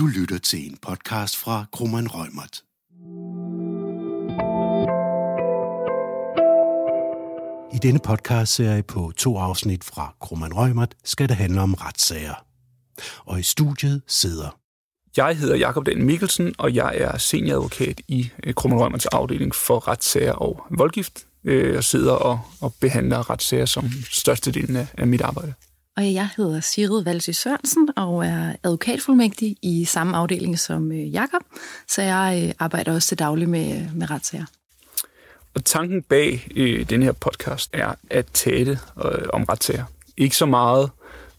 Du lytter til en podcast fra Krummeren Rømert. I denne podcast-serie på to afsnit fra Krummeren Rømert skal det handle om retssager. Og i studiet sidder Jeg hedder Jakob Dan Mikkelsen, og jeg er senioradvokat i øh, Krummeren Rømerts afdeling for retssager og voldgift. Øh, Jeg sidder og, og behandler retssager som størstedelen af, af mit arbejde. Og jeg hedder Sigrid Valsy Sørensen og er advokatfuldmægtig i samme afdeling som øh, Jakob, så jeg øh, arbejder også til daglig med, øh, med retssager. Og tanken bag øh, den her podcast er at tale øh, om retssager. Ikke så meget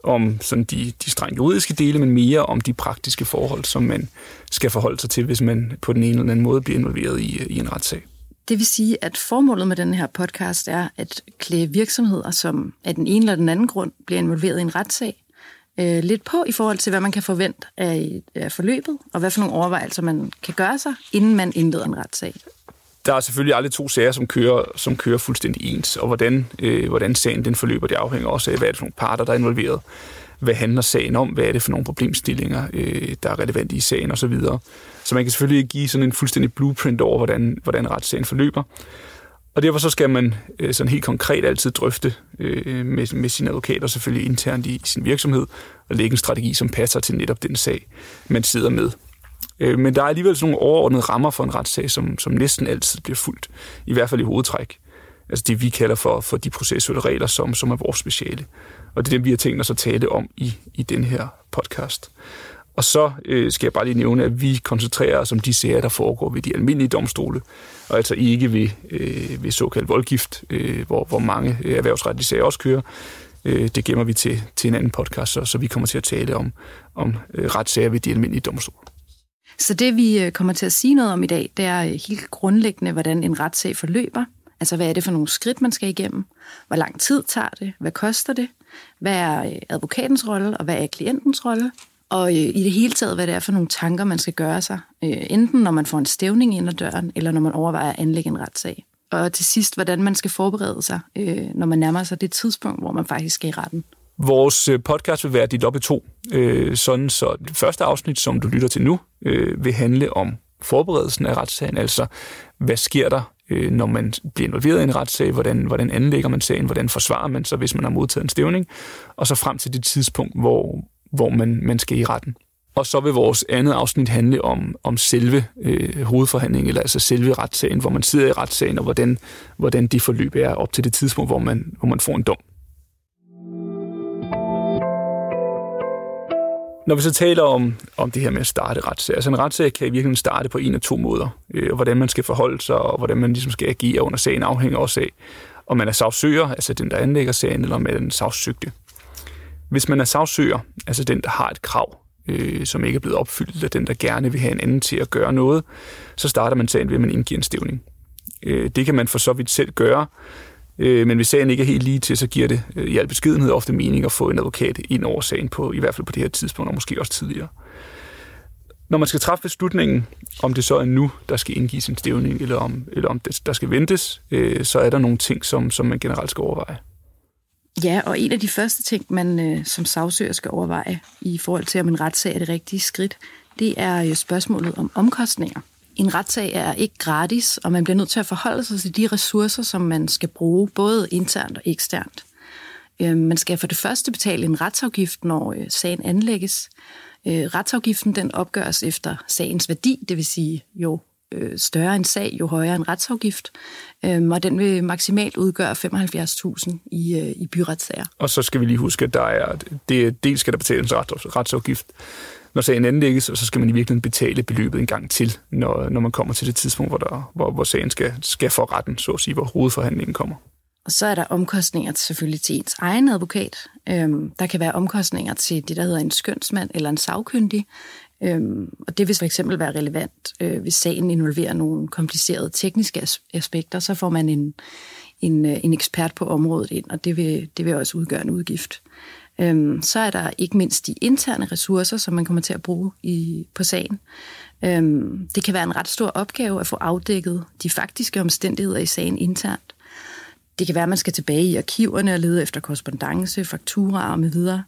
om sådan de, de strengt juridiske dele, men mere om de praktiske forhold, som man skal forholde sig til, hvis man på den ene eller anden måde bliver involveret i, i en retssag. Det vil sige, at formålet med den her podcast er at klæde virksomheder, som af den ene eller den anden grund bliver involveret i en retssag, øh, lidt på i forhold til, hvad man kan forvente af, af forløbet, og hvad for nogle overvejelser man kan gøre sig, inden man indleder en retssag. Der er selvfølgelig aldrig to sager, som kører, som kører fuldstændig ens, og hvordan, øh, hvordan sagen den forløber, det afhænger også af, hvad er det for nogle parter, der er involveret. Hvad handler sagen om? Hvad er det for nogle problemstillinger, øh, der er relevante i sagen osv.? Så, så man kan selvfølgelig ikke give sådan en fuldstændig blueprint over, hvordan, hvordan retssagen forløber. Og derfor så skal man øh, sådan helt konkret altid drøfte øh, med, med sine advokater, selvfølgelig internt i, i sin virksomhed, og lægge en strategi, som passer til netop den sag, man sidder med. Øh, men der er alligevel sådan nogle overordnede rammer for en retssag, som, som næsten altid bliver fuldt, i hvert fald i hovedtræk. Altså det, vi kalder for, for de processuelle regler, som, som er vores speciale. Og det er dem, vi har tænkt os at tale om i, i den her podcast. Og så øh, skal jeg bare lige nævne, at vi koncentrerer os om de sager, der foregår ved de almindelige domstole, og altså ikke ved, øh, ved såkaldt voldgift, øh, hvor, hvor mange øh, erhvervsretlige sager også kører. Øh, det gemmer vi til, til en anden podcast, så, så vi kommer til at tale om, om øh, retssager ved de almindelige domstole. Så det, vi øh, kommer til at sige noget om i dag, det er øh, helt grundlæggende, hvordan en retssag forløber. Altså, hvad er det for nogle skridt, man skal igennem? Hvor lang tid tager det? Hvad koster det? Hvad er øh, advokatens rolle, og hvad er klientens rolle? Og øh, i det hele taget, hvad det er for nogle tanker, man skal gøre sig, øh, enten når man får en stævning ind ad døren, eller når man overvejer at anlægge en retssag. Og til sidst, hvordan man skal forberede sig, når man nærmer sig det tidspunkt, hvor man faktisk skal i retten. Vores podcast vil være dit op i to, sådan så det første afsnit, som du lytter til nu, vil handle om forberedelsen af retssagen, altså hvad sker der, Øh, når man bliver involveret i en retssag, hvordan, hvordan anlægger man sagen, hvordan forsvarer man sig, hvis man har modtaget en stævning, og så frem til det tidspunkt, hvor, hvor man, man skal i retten. Og så vil vores andet afsnit handle om, om selve øh, hovedforhandlingen, eller altså selve retssagen, hvor man sidder i retssagen, og hvordan, hvordan det forløb er op til det tidspunkt, hvor man, hvor man får en dom. Når vi så taler om, om det her med at starte retssager, altså en retssag kan i virkeligheden starte på en af to måder, øh, og hvordan man skal forholde sig, og hvordan man ligesom skal agere under sagen, afhænger også af, om man er sagsøger, altså den, der anlægger sagen, eller om man er den sagsøgte. Hvis man er sagsøger, altså den, der har et krav, øh, som ikke er blevet opfyldt, eller den, der gerne vil have en anden til at gøre noget, så starter man sagen ved, at man indgiver en stævning. Øh, det kan man for så vidt selv gøre, øh, men hvis sagen ikke er helt lige til, så giver det øh, i al beskedenhed ofte mening at få en advokat ind over sagen, på, i hvert fald på det her tidspunkt, og måske også tidligere. Når man skal træffe beslutningen, om det så er nu, der skal indgives en stævning, eller om, eller om det, der skal ventes, øh, så er der nogle ting, som, som man generelt skal overveje. Ja, og en af de første ting, man øh, som sagsøger skal overveje i forhold til, om en retssag er det rigtige skridt, det er jo spørgsmålet om omkostninger. En retssag er ikke gratis, og man bliver nødt til at forholde sig til de ressourcer, som man skal bruge, både internt og eksternt. Øh, man skal for det første betale en retsafgift, når øh, sagen anlægges. Øh, retsafgiften den opgøres efter sagens værdi, det vil sige jo større en sag, jo højere en retsafgift, øhm, og den vil maksimalt udgøre 75.000 i, i byretssager. Og så skal vi lige huske, at der er, det, dels skal der betales en retsafgift, når sagen anlægges, og så skal man i virkeligheden betale beløbet en gang til, når, når man kommer til det tidspunkt, hvor, der, hvor, hvor sagen skal, skal for retten, så at sige, hvor hovedforhandlingen kommer. Og så er der omkostninger selvfølgelig til ens egen advokat. Øhm, der kan være omkostninger til det, der hedder en skønsmand eller en sagkyndig. Øhm, og det vil for eksempel være relevant, øh, hvis sagen involverer nogle komplicerede tekniske aspekter, så får man en, en, øh, en ekspert på området ind, og det vil, det vil også udgøre en udgift. Øhm, så er der ikke mindst de interne ressourcer, som man kommer til at bruge i, på sagen. Øhm, det kan være en ret stor opgave at få afdækket de faktiske omstændigheder i sagen internt. Det kan være, at man skal tilbage i arkiverne og lede efter korrespondence, fakturaer med videre.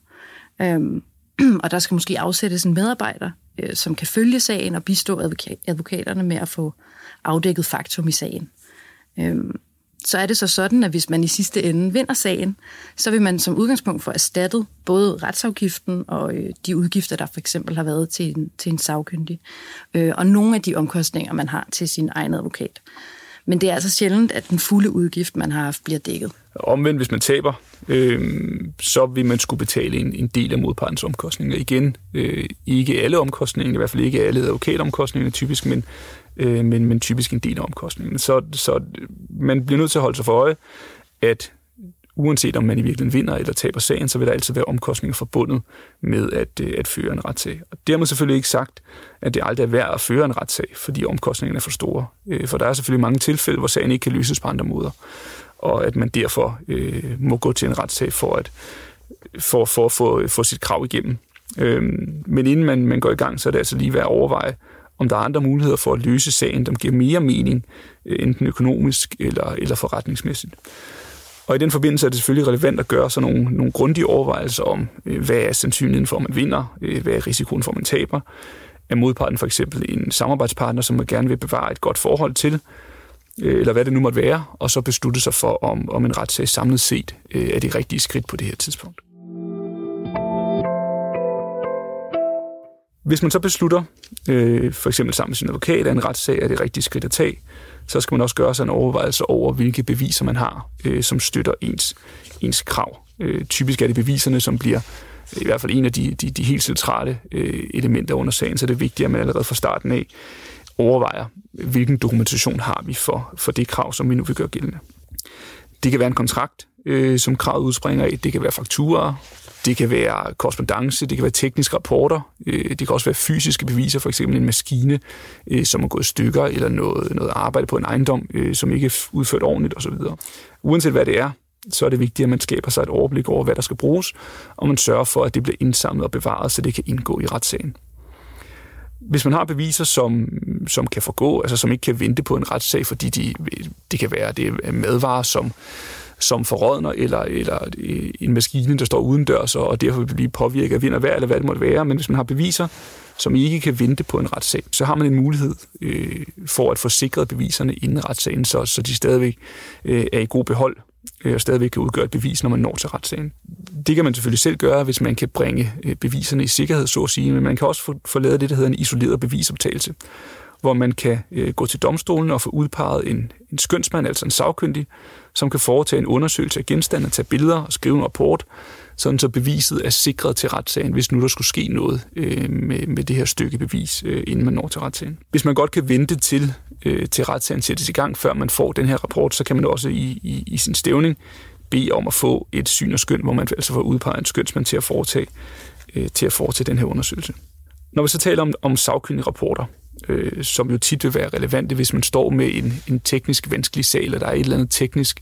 Øhm, og der skal måske afsættes en medarbejder, øh, som kan følge sagen og bistå advokaterne med at få afdækket faktum i sagen. Øhm, så er det så sådan, at hvis man i sidste ende vinder sagen, så vil man som udgangspunkt få erstattet både retsafgiften og øh, de udgifter, der for eksempel har været til en, til en sagkyndig, øh, og nogle af de omkostninger, man har til sin egen advokat. Men det er altså sjældent, at den fulde udgift, man har haft, bliver dækket. Omvendt, hvis man taber, øh, så vil man skulle betale en, en del af modpartens omkostninger. Igen, øh, ikke alle omkostninger, i hvert fald ikke alle advokatomkostninger typisk, men, øh, men, men typisk en del af omkostningen. Så, så man bliver nødt til at holde sig for øje, at uanset om man i virkeligheden vinder eller taber sagen, så vil der altid være omkostninger forbundet med at, øh, at føre en retssag. Og dermed selvfølgelig ikke sagt, at det aldrig er værd at føre en retssag, fordi omkostningerne er for store. Øh, for der er selvfølgelig mange tilfælde, hvor sagen ikke kan løses på andre måder, og at man derfor øh, må gå til en retssag for at for, for for, få, for sit krav igennem. Øh, men inden man, man går i gang, så er det altså lige værd at overveje, om der er andre muligheder for at løse sagen, der giver mere mening, øh, enten økonomisk eller, eller forretningsmæssigt. Og i den forbindelse er det selvfølgelig relevant at gøre sådan nogle, nogle grundige overvejelser om, øh, hvad er sandsynligheden for, at man vinder, øh, hvad er risikoen for, at man taber. Er modparten for eksempel en samarbejdspartner, som man gerne vil bevare et godt forhold til, eller hvad det nu måtte være, og så beslutte sig for, om, om en retssag samlet set er det rigtige skridt på det her tidspunkt. Hvis man så beslutter, øh, for eksempel sammen med sin advokat, at en retssag er det rigtige skridt at tage, så skal man også gøre sig en overvejelse over, hvilke beviser man har, øh, som støtter ens, ens krav. Øh, typisk er det beviserne, som bliver øh, i hvert fald en af de, de, de helt centrale øh, elementer under sagen, så det er vigtigt, at man allerede fra starten af overvejer, hvilken dokumentation har vi for, for det krav, som vi nu vil gøre gældende. Det kan være en kontrakt, øh, som kravet udspringer af. Det kan være fakturer, det kan være korrespondence, det kan være tekniske rapporter, øh, det kan også være fysiske beviser, for eksempel en maskine, øh, som er gået i stykker, eller noget, noget arbejde på en ejendom, øh, som ikke er udført ordentligt osv. Uanset hvad det er, så er det vigtigt, at man skaber sig et overblik over, hvad der skal bruges, og man sørger for, at det bliver indsamlet og bevaret, så det kan indgå i retssagen. Hvis man har beviser, som, som kan forgå, altså som ikke kan vente på en retssag, fordi de, det kan være det er madvarer, som som forrådner, eller, eller en maskine, der står uden dørs, og derfor vil blive påvirket af vind og vejr, eller hvad det måtte være. Men hvis man har beviser, som ikke kan vente på en retssag, så har man en mulighed øh, for at få sikret beviserne inden retssagen, så, så de stadigvæk øh, er i god behold øh, og stadigvæk kan udgøre et bevis, når man når til retssagen. Det kan man selvfølgelig selv gøre, hvis man kan bringe øh, beviserne i sikkerhed, så at sige, men man kan også få, få lavet det, der hedder en isoleret bevisoptagelse, hvor man kan øh, gå til domstolen og få udpeget en, en skønsmand, altså en sagkyndig, som kan foretage en undersøgelse af genstande, tage billeder og skrive en rapport, sådan så beviset er sikret til retssagen, hvis nu der skulle ske noget øh, med, med det her stykke bevis, øh, inden man når til retssagen. Hvis man godt kan vente til, øh, til retssagen sættes i gang, før man får den her rapport, så kan man også i, i, i sin stævning bede om at få et syn og skøn, hvor man altså får udpeget en skønsmand til at foretage, øh, til at foretage den her undersøgelse. Når vi så taler om, om sagkyndige rapporter, øh, som jo tit vil være relevante, hvis man står med en, en teknisk vanskelig sag, eller der er et eller andet teknisk,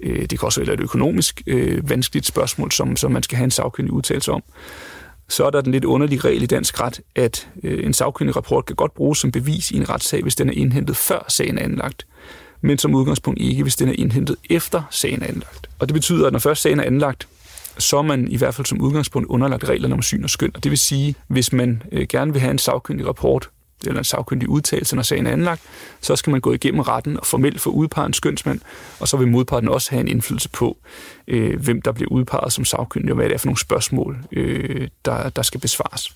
øh, det kan også være et økonomisk øh, vanskeligt spørgsmål, som, som man skal have en sagkyndig udtalelse om. Så er der den lidt underlige regel i dansk ret, at øh, en sagkyndig rapport kan godt bruges som bevis i en retssag, hvis den er indhentet før sagen er anlagt, men som udgangspunkt ikke, hvis den er indhentet efter sagen er anlagt. Og det betyder, at når først sagen er anlagt, så er man i hvert fald som udgangspunkt underlagt reglerne om syn og skøn. Og det vil sige, hvis man øh, gerne vil have en sagkyndig rapport, eller en sagkyndig udtalelse, når sagen er anlagt, så skal man gå igennem retten og formelt få udpeget en skønsmand, og så vil modparten også have en indflydelse på, øh, hvem der bliver udpeget som sagkyndig, og hvad det er for nogle spørgsmål, øh, der, der skal besvares.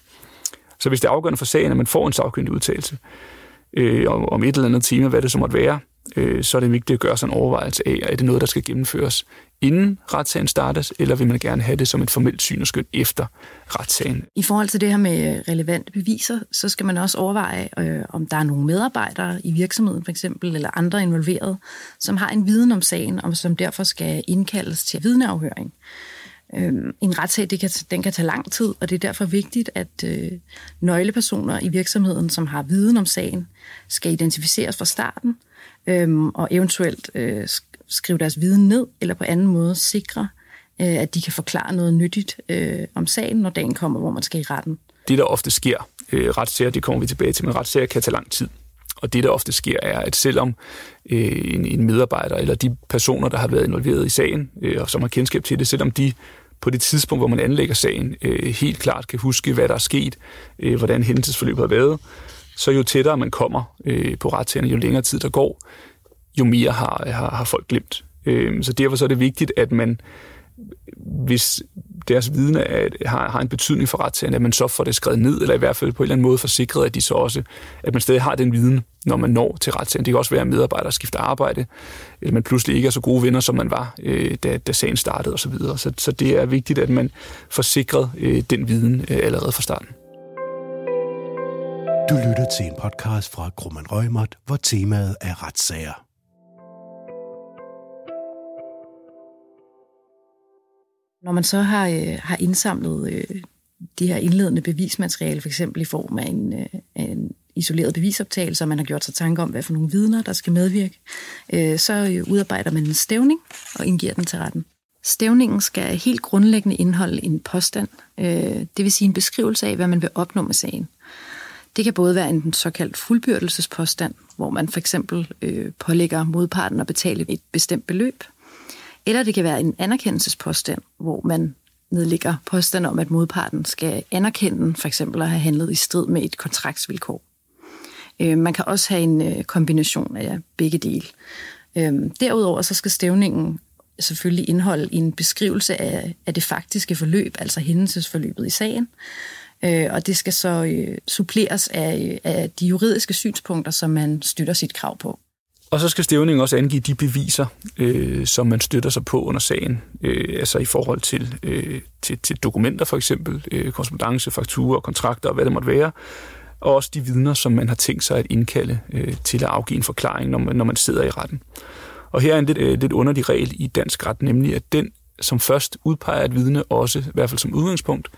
Så hvis det er afgørende for sagen, at man får en sagkyndig udtalelse øh, om, om et eller andet tema, hvad det så måtte være, øh, så er det vigtigt at gøre sig en overvejelse af, er det noget, der skal gennemføres inden retssagen startes, eller vil man gerne have det som et formelt syn og skøn efter retssagen? I forhold til det her med relevante beviser, så skal man også overveje, øh, om der er nogle medarbejdere i virksomheden for eksempel, eller andre involverede, som har en viden om sagen, og som derfor skal indkaldes til vidneafhøring. Øh, en retssag, det kan, den kan tage lang tid, og det er derfor vigtigt, at øh, nøglepersoner i virksomheden, som har viden om sagen, skal identificeres fra starten, øhm, og eventuelt øh, skrive deres viden ned, eller på anden måde sikre, øh, at de kan forklare noget nyttigt øh, om sagen, når dagen kommer, hvor man skal i retten. Det, der ofte sker, øh, retssager, det kommer vi tilbage til, men retssager kan tage lang tid. Og det, der ofte sker, er, at selvom øh, en, en medarbejder eller de personer, der har været involveret i sagen, øh, og som har kendskab til det, selvom de på det tidspunkt, hvor man anlægger sagen, øh, helt klart kan huske, hvad der er sket, øh, hvordan hændelsesforløbet har været, så jo tættere man kommer øh, på retssagerne, jo længere tid der går, jo mere har, har, har folk glemt. Øh, så derfor så er det vigtigt, at man, hvis deres viden er, har, har en betydning for retssagen, at man så får det skrevet ned, eller i hvert fald på en eller anden måde forsikret, at de så også, at man stadig har den viden, når man når til retssagen. Det kan også være, at medarbejdere skifter arbejde, eller man pludselig ikke er så gode venner, som man var, øh, da, da sagen startede osv. Så, så, så det er vigtigt, at man får sikret øh, den viden øh, allerede fra starten. Du lytter til en podcast fra Grumman Rømert, hvor temaet er retssager. Når man så har, øh, har indsamlet øh, de her indledende bevismateriale, for eksempel i form af en, øh, en isoleret bevisoptagelse, og man har gjort sig tanke om, hvad for nogle vidner, der skal medvirke, øh, så øh, udarbejder man en stævning og indgiver den til retten. Stævningen skal helt grundlæggende indeholde en påstand, øh, det vil sige en beskrivelse af, hvad man vil opnå med sagen. Det kan både være en såkaldt fuldbyrdelsespåstand, hvor man for eksempel øh, pålægger modparten at betale et bestemt beløb, eller det kan være en anerkendelsespåstand, hvor man nedlægger påstand om, at modparten skal anerkende for eksempel at have handlet i strid med et kontraktsvilkår. Øh, man kan også have en øh, kombination af begge dele. Øh, derudover så skal stævningen selvfølgelig indeholde en beskrivelse af, af det faktiske forløb, altså hændelsesforløbet i sagen, Øh, og det skal så øh, suppleres af, øh, af de juridiske synspunkter, som man støtter sit krav på. Og så skal stævningen også angive de beviser, øh, som man støtter sig på under sagen, øh, altså i forhold til, øh, til, til dokumenter for eksempel, øh, korrespondence, fakturer, kontrakter og hvad det måtte være, og også de vidner, som man har tænkt sig at indkalde øh, til at afgive en forklaring, når man, når man sidder i retten. Og her er en lidt, øh, lidt underlig regel i dansk ret, nemlig at den, som først udpeger et vidne, også i hvert fald som udgangspunkt,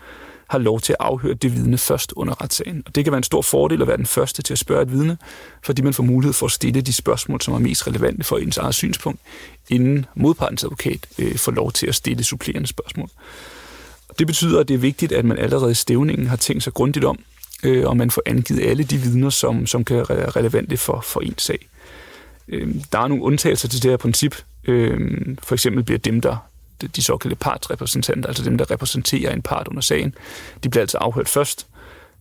har lov til at afhøre det vidne først under retssagen. Og det kan være en stor fordel at være den første til at spørge et vidne, fordi man får mulighed for at stille de spørgsmål, som er mest relevante for ens eget synspunkt, inden modpartens advokat øh, får lov til at stille supplerende spørgsmål. Det betyder, at det er vigtigt, at man allerede i stævningen har tænkt sig grundigt om, øh, og man får angivet alle de vidner, som, som kan være relevante for, for ens sag. Øh, der er nogle undtagelser til det her princip. Øh, for eksempel bliver dem, der de såkaldte partsrepræsentanter, altså dem, der repræsenterer en part under sagen, de bliver altså afhørt først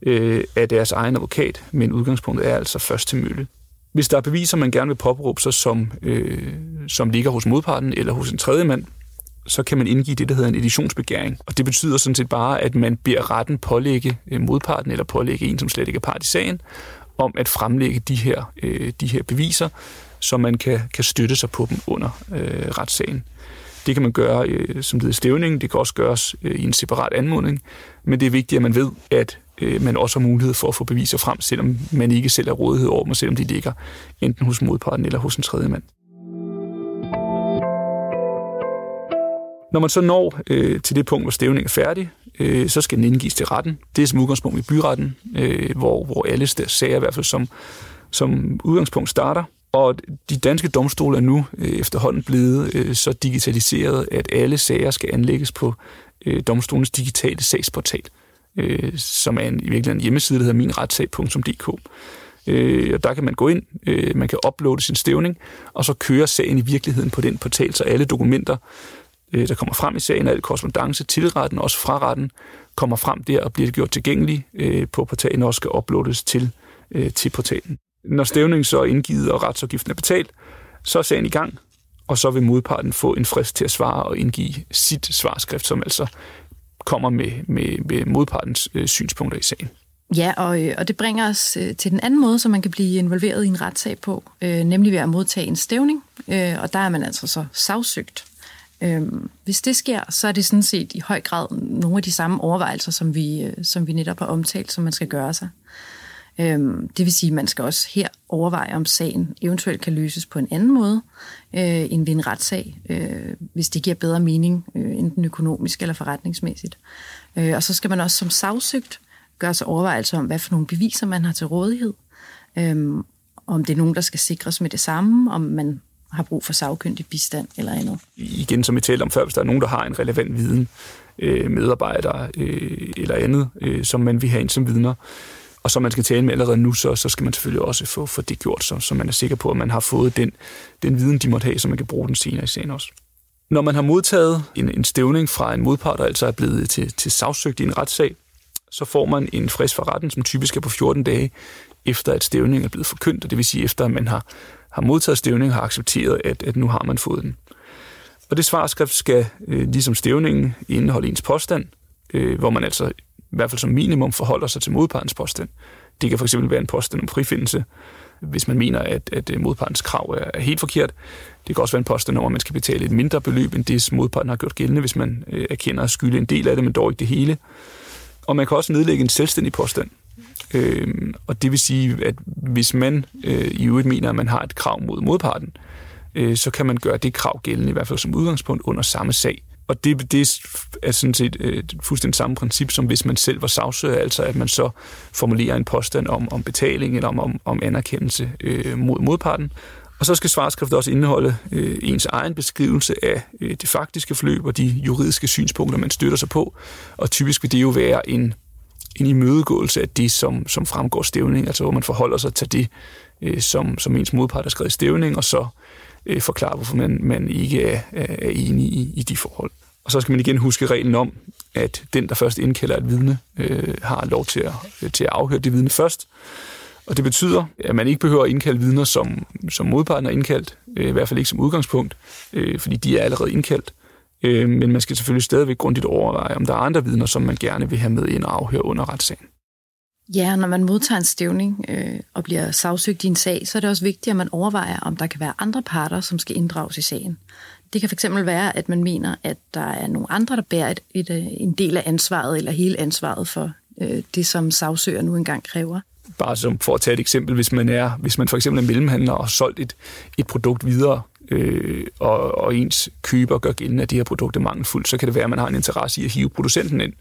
øh, af deres egen advokat, men udgangspunktet er altså først til mølle. Hvis der er beviser, man gerne vil påberåbe sig, som, øh, som ligger hos modparten eller hos en tredje mand, så kan man indgive det, der hedder en editionsbegæring. Og det betyder sådan set bare, at man beder retten pålægge øh, modparten eller pålægge en, som slet ikke er part i sagen, om at fremlægge de her, øh, de her beviser, så man kan, kan støtte sig på dem under øh, retssagen. Det kan man gøre øh, som led i stævningen, det kan også gøres øh, i en separat anmodning, men det er vigtigt, at man ved, at øh, man også har mulighed for at få beviser frem, selvom man ikke selv er rådighed over dem, og selvom de ligger enten hos modparten eller hos en tredje mand. Når man så når øh, til det punkt, hvor stævningen er færdig, øh, så skal den indgives til retten. Det er som udgangspunkt i byretten, øh, hvor, hvor alle sager i hvert fald som, som udgangspunkt starter. Og de danske domstole er nu øh, efterhånden blevet øh, så digitaliseret, at alle sager skal anlægges på øh, domstolens digitale sagsportal, øh, som er en, i virkeligheden en hjemmeside, der hedder minretssag.dk. Øh, og der kan man gå ind, øh, man kan uploade sin stævning, og så kører sagen i virkeligheden på den portal, så alle dokumenter, øh, der kommer frem i sagen, al korrespondence til retten, også fra retten, kommer frem der og bliver gjort tilgængelig øh, på portalen, og også skal uploades til, øh, til portalen. Når stævningen så er indgivet og retsafgiften er betalt, så er sagen i gang, og så vil modparten få en frist til at svare og indgive sit svarskrift, som altså kommer med, med, med modpartens øh, synspunkter i sagen. Ja, og, øh, og det bringer os øh, til den anden måde, som man kan blive involveret i en retssag på, øh, nemlig ved at modtage en stævning, øh, og der er man altså så sagsøgt. Øh, hvis det sker, så er det sådan set i høj grad nogle af de samme overvejelser, som vi, øh, som vi netop har omtalt, som man skal gøre sig. Øhm, det vil sige, at man skal også her overveje, om sagen eventuelt kan løses på en anden måde øh, end ved en retssag, øh, hvis det giver bedre mening, øh, enten økonomisk eller forretningsmæssigt. Øh, og så skal man også som sagsøgt gøre sig overvejelser om, hvad for nogle beviser man har til rådighed, øh, om det er nogen, der skal sikres med det samme, om man har brug for sagkyndig bistand eller andet. Igen, som vi talte om før, hvis der er nogen, der har en relevant viden, øh, medarbejdere øh, eller andet, øh, som man vil have ind som vidner, og som man skal tale med allerede nu, så, så skal man selvfølgelig også få, få det gjort, så, så man er sikker på, at man har fået den, den viden, de måtte have, så man kan bruge den senere i sagen også. Når man har modtaget en, en stævning fra en modpart, der altså er blevet til, til sagsøgt i en retssag, så får man en frist for retten, som typisk er på 14 dage, efter at stævningen er blevet forkyndt, og det vil sige efter, at man har, har modtaget stævningen, har accepteret, at, at nu har man fået den. Og det svarskrift skal, øh, ligesom stævningen, indeholde ens påstand, øh, hvor man altså i hvert fald som minimum forholder sig til modpartens påstand. Det kan fx være en påstand om frifindelse, hvis man mener, at, at øh, modpartens krav er, er helt forkert. Det kan også være en påstand om, at man skal betale et mindre beløb, end det modparten har gjort gældende, hvis man øh, erkender at skylde en del af det, men dog ikke det hele. Og man kan også nedlægge en selvstændig påstand. Øh, og det vil sige, at hvis man øh, i øvrigt mener, at man har et krav mod modparten, øh, så kan man gøre det krav gældende, i hvert fald som udgangspunkt, under samme sag. Og det, det er sådan set øh, fuldstændig samme princip, som hvis man selv var sagsøger, altså at man så formulerer en påstand om, om betaling eller om, om, om anerkendelse øh, mod modparten. Og så skal svarskriftet også indeholde øh, ens egen beskrivelse af øh, det faktiske forløb og de juridiske synspunkter, man støtter sig på. Og typisk vil det jo være en, en imødegåelse af det, som, som fremgår stævning, altså hvor man forholder sig til det, øh, som, som ens modpart har skrevet stævning, og så øh, Øh, forklare, hvorfor man, man ikke er, er enig i, i de forhold. Og så skal man igen huske reglen om, at den, der først indkalder et vidne, øh, har lov til at, øh, til at afhøre det vidne først. Og det betyder, at man ikke behøver at indkalde vidner, som, som modparten er indkaldt, øh, i hvert fald ikke som udgangspunkt, øh, fordi de er allerede indkaldt. Øh, men man skal selvfølgelig stadigvæk grundigt overveje, om der er andre vidner, som man gerne vil have med ind og afhøre under retssagen. Ja, når man modtager en stævning øh, og bliver sagsøgt i en sag, så er det også vigtigt, at man overvejer, om der kan være andre parter, som skal inddrages i sagen. Det kan fx være, at man mener, at der er nogle andre, der bærer et, et, øh, en del af ansvaret eller hele ansvaret for øh, det, som sagsøger nu engang kræver. Bare som for at tage et eksempel, hvis man er, hvis man for eksempel er mellemhandler og har solgt et, et produkt videre, øh, og, og ens køber gør gældende, at det her produkt er mangelfuldt, så kan det være, at man har en interesse i at hive producenten ind,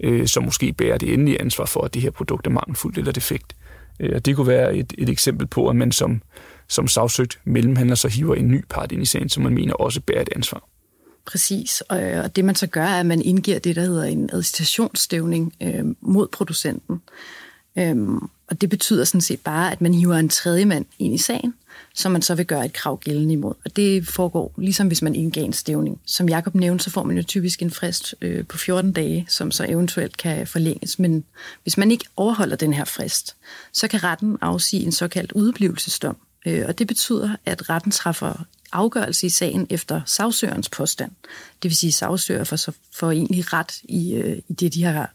øh, som måske bærer det endelige ansvar for, at det her produkt er mangelfuldt eller defekt. Øh, og det kunne være et, et eksempel på, at man som, som sagsøgt mellemhandler så hiver en ny part ind i sagen, som man mener også bærer et ansvar. Præcis, og det man så gør, er, at man indgiver det, der hedder en administrationsstævning øh, mod producenten. Øhm, og det betyder sådan set bare, at man hiver en tredje mand ind i sagen, som man så vil gøre et krav gældende imod. Og det foregår ligesom hvis man indgav en stævning. Som Jakob nævnte, så får man jo typisk en frist øh, på 14 dage, som så eventuelt kan forlænges. Men hvis man ikke overholder den her frist, så kan retten afsige en såkaldt udeblivelsesdom. Øh, og det betyder, at retten træffer afgørelse i sagen efter sagsøgerens påstand. Det vil sige, at sagsøger får, så får egentlig ret i, øh, i det, de har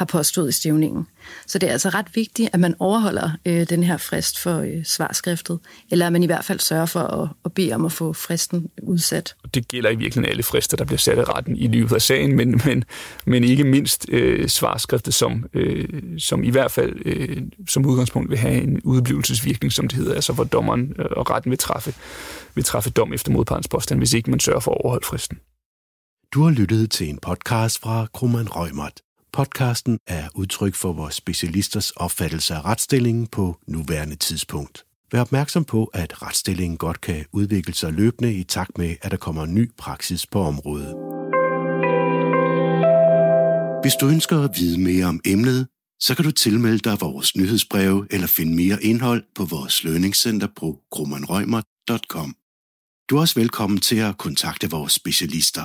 har påstået i stævningen. Så det er altså ret vigtigt, at man overholder øh, den her frist for øh, svarskriftet, eller at man i hvert fald sørger for at, at bede om at få fristen udsat. Det gælder i virkeligheden alle frister, der bliver sat i retten i løbet af sagen, men, men, men ikke mindst øh, svarskriftet, som, øh, som i hvert fald øh, som udgangspunkt vil have en udblivelsesvirkning, som det hedder, altså hvor dommeren øh, og retten vil træffe, vil træffe dom efter modpartens påstand, hvis ikke man sørger for at overholde fristen. Du har lyttet til en podcast fra Krummeren Rømert. Podcasten er udtryk for vores specialisters opfattelse af retsstillingen på nuværende tidspunkt. Vær opmærksom på, at retsstillingen godt kan udvikle sig løbende i takt med, at der kommer ny praksis på området. Hvis du ønsker at vide mere om emnet, så kan du tilmelde dig vores nyhedsbreve eller finde mere indhold på vores lønningscenter på grummanrøgmer.com. Du er også velkommen til at kontakte vores specialister.